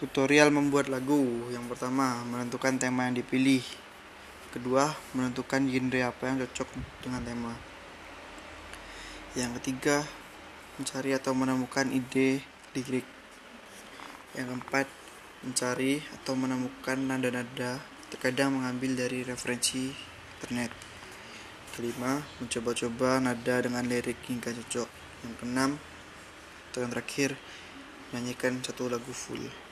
Tutorial membuat lagu. Yang pertama, menentukan tema yang dipilih. Kedua, menentukan genre apa yang cocok dengan tema. Yang ketiga, mencari atau menemukan ide lirik. Yang keempat, mencari atau menemukan nada-nada, terkadang mengambil dari referensi internet. Kelima, mencoba-coba nada dengan lirik hingga cocok. Yang keenam, atau yang terakhir, menyanyikan satu lagu full.